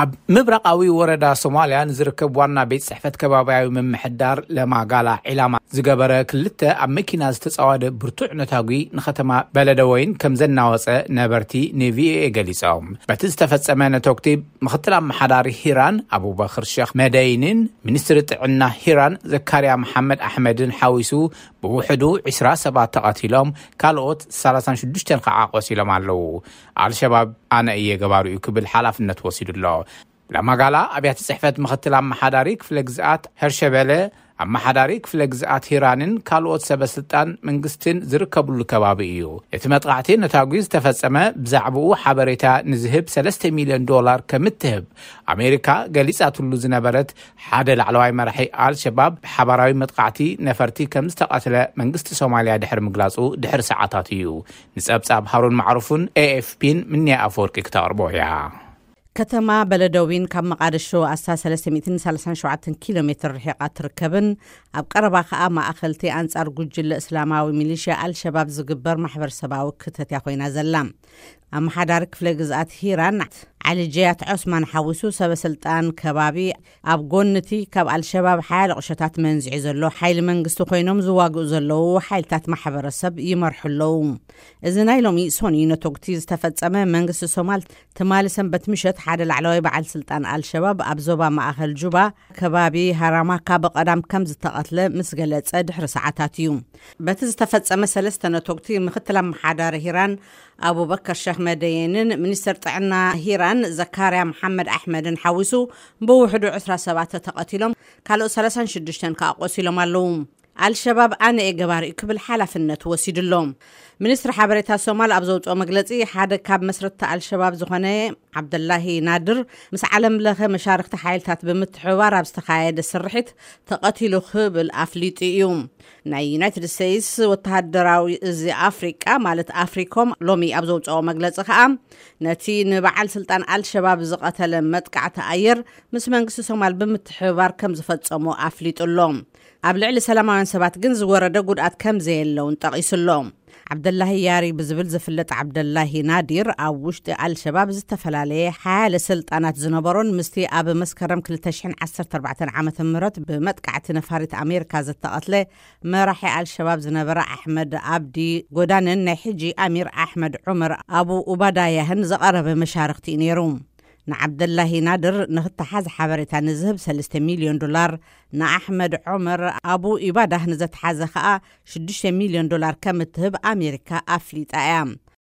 ኣብ ምብራቓዊ ወረዳ ሶማልያ ንዝርከብ ዋና ቤት ጽሕፈት ከባብያዊ ምምሕዳር ለማጋላ ዒላማ ዝገበረ ክልተ ኣብ መኪና ዝተጻወደ ብርቱዕ ነታጒ ንከተማ በለደወይን ከም ዘናወጸ ነበርቲ ንቪኦኤ ገሊጾም። በቲ ዝተፈጸመ ነቶግቲ ምክትል ኣመሓዳሪ ሂራን ኣቡበክር ሸኽ መደይንን ሚኒስትሪ ጥዕና ሂራን ዘካርያ መሓመድ ኣሕመድን ሓዊሱ ብውሕዱ ዒስራ ሰባት ተቐቲሎም ካልኦት ሰላሳን ሽዱሽተን ከኣ ቆሲሎም ኣለዉ። ኣልሸባብ ኣነ እየ ገባሪኡ ክብል ሓላፍነት ወሲዱ ኣሎ። ላማጋላ ኣብያተ ጽሕፈት ምኽትል ኣመሓዳሪ ክፍለ ግዝኣት ሀርሸበለ፣ ኣመሓዳሪ ክፍለ ግዝኣት ሂራንን ካልኦት ሰበ ስልጣን መንግስቲን ዝርከብሉ ከባቢ እዩ። እቲ መጥቓዕቲ ነታጒ ዝተፈጸመ ብዛዕብኡ ሓበሬታ ንዝህብ ሰለስተ ሚልዮን ዶላር ከም እትህብ ኣሜሪካ ገሊጻትሉ ዝነበረት ሓደ ላዕለዋይ መራሒ ኣልሸባብ ብሓባራዊ መጥቓዕቲ ነፈርቲ ከም ዝተቐትለ መንግስቲ ሶማልያ ድሕሪ ምግላጹ ድሕሪ ሰዓታት እዩ ንጸብጻብ ሃሩን ማዕሩፍን ኤኤፍፒን ምንያ ኣፈወርቂ ክተቕርቦ እያ። ከተማ በለደዊን ካብ መቓደሾ ኣስታት 337 ኪሎ ሜትር ርሒቓ ትርከብን ኣብ ቀረባ ከኣ ማእኸልቲ ኣንጻር ጉጅለ እስላማዊ ሚሊሽያ ኣልሸባብ ዝግበር ማሕበረሰባዊ ክተት እያ ኮይና ዘላ። ኣመሓዳሪ ክፍለ ግዝኣት ሂራን ዓሊ ጀያት ዖስማን ሓዊሱ ሰበ ስልጣን ከባቢ ኣብ ጎኒ'ቲ ካብ ኣልሸባብ ሓያሎ ቁሸታት መንዚዑ ዘሎ ሓይሊ መንግስቲ ኮይኖም ዝዋግኡ ዘለዉ ሓይልታት ማሕበረሰብ ይመርሑ ኣለዉ። እዚ ናይ ሎሚ ሶኑይ ነቶጉቲ ዝተፈጸመ መንግስቲ ሶማል ትማሊ ሰንበት ምሸት ሓደ ላዕለዋይ በዓል ስልጣን ኣልሸባብ ኣብ ዞባ ማእኸል ጁባ ከባቢ ሃራማካ ብቐዳም ከም ዝተቐትለ ምስ ገለጸ ድሕሪ ሰዓታት እዩ። በቲ ዝተፈጸመ ሰለስተ ነቶጉቲ ምክትል ኣመሓዳሪ ሂራን ኣቡበከር ሸኽ መደየንን ሚኒስተር ጥዕና ሂራን ዘካርያ መሓመድ ኣሕመድን ሓዊሱ ብውሕዱ ዕስራ ሰባት ተቐቲሎም ካልኦት ሰላሳን ሽዱሽተን ከኣ ቆሲሎም ኣለዉ። ኣልሸባብ ኣነ'የ ገባሪኡ ክብል ሓላፍነት ወሲዱ ኣሎ። ሚኒስትሪ ሓበሬታ ሶማል ኣብ ዘውጽኦ መግለጺ ሓደ ካብ መስረትቲ ኣልሸባብ ዝኾነ ዓብደላሂ ናድር ምስ ዓለም ለኸ መሻርኽቲ ሓይልታት ብምትሕብባር ኣብ ዝተኻየደ ስርሒት ተቐቲሉ ክብል ኣፍሊጡ እዩ። ናይ ዩናይትድ ስቴትስ ወተሃደራዊ እዚ ኣፍሪቃ ማለት ኣፍሪኮም ሎሚ ኣብ ዘውፅኦ መግለፂ ከዓ ነቲ ንበዓል ስልጣን ኣልሸባብ ዝቐተለ መጥቃዕቲ ኣየር ምስ መንግስቲ ሶማል ብምትሕብባር ከም ዝፈፀሞ ኣፍሊጡ ኣሎ ኣብ ልዕሊ ሰላማውያን ሰባት ግን ዝወረደ ጉድኣት ከም ዘየለውን ጠቒሱ ኣሎ ዓብደላሂ ያሪ ብዝብል ዝፍለጥ ዓብደላሂ ናዲር ኣብ ውሽጢ ኣልሸባብ ዝተፈላለየ ሓያለ ስልጣናት ዝነበሮን ምስቲ ኣብ መስከረም ክልተ ሽሕን ዓሰርተ ኣርባዕተን ዓመተ ምህረት ብመጥቃዕቲ ነፋሪት ኣሜሪካ ዝተቐትለ መራሒ ኣልሸባብ ዝነበረ ኣሕመድ ኣብዲ ጎዳንን ናይ ሕጂ ኣሚር ኣሕመድ ዑመር ኣቡ ኡባዳያህን ዝቐረበ መሻርኽቲ እዩ ነይሩ። ንዓብደላሂ ናድር ንክተሓዝ ሓበሬታ ንዝህብ ሰልስተ ሚልዮን ዶላር፣ ንኣሕመድ ዖመር ኣቡ ኢባዳህ ንዘተሓዘ ከኣ ሽዱሽተ ሚልዮን ዶላር ከም እትህብ ኣሜሪካ ኣፍሊጣ እያ።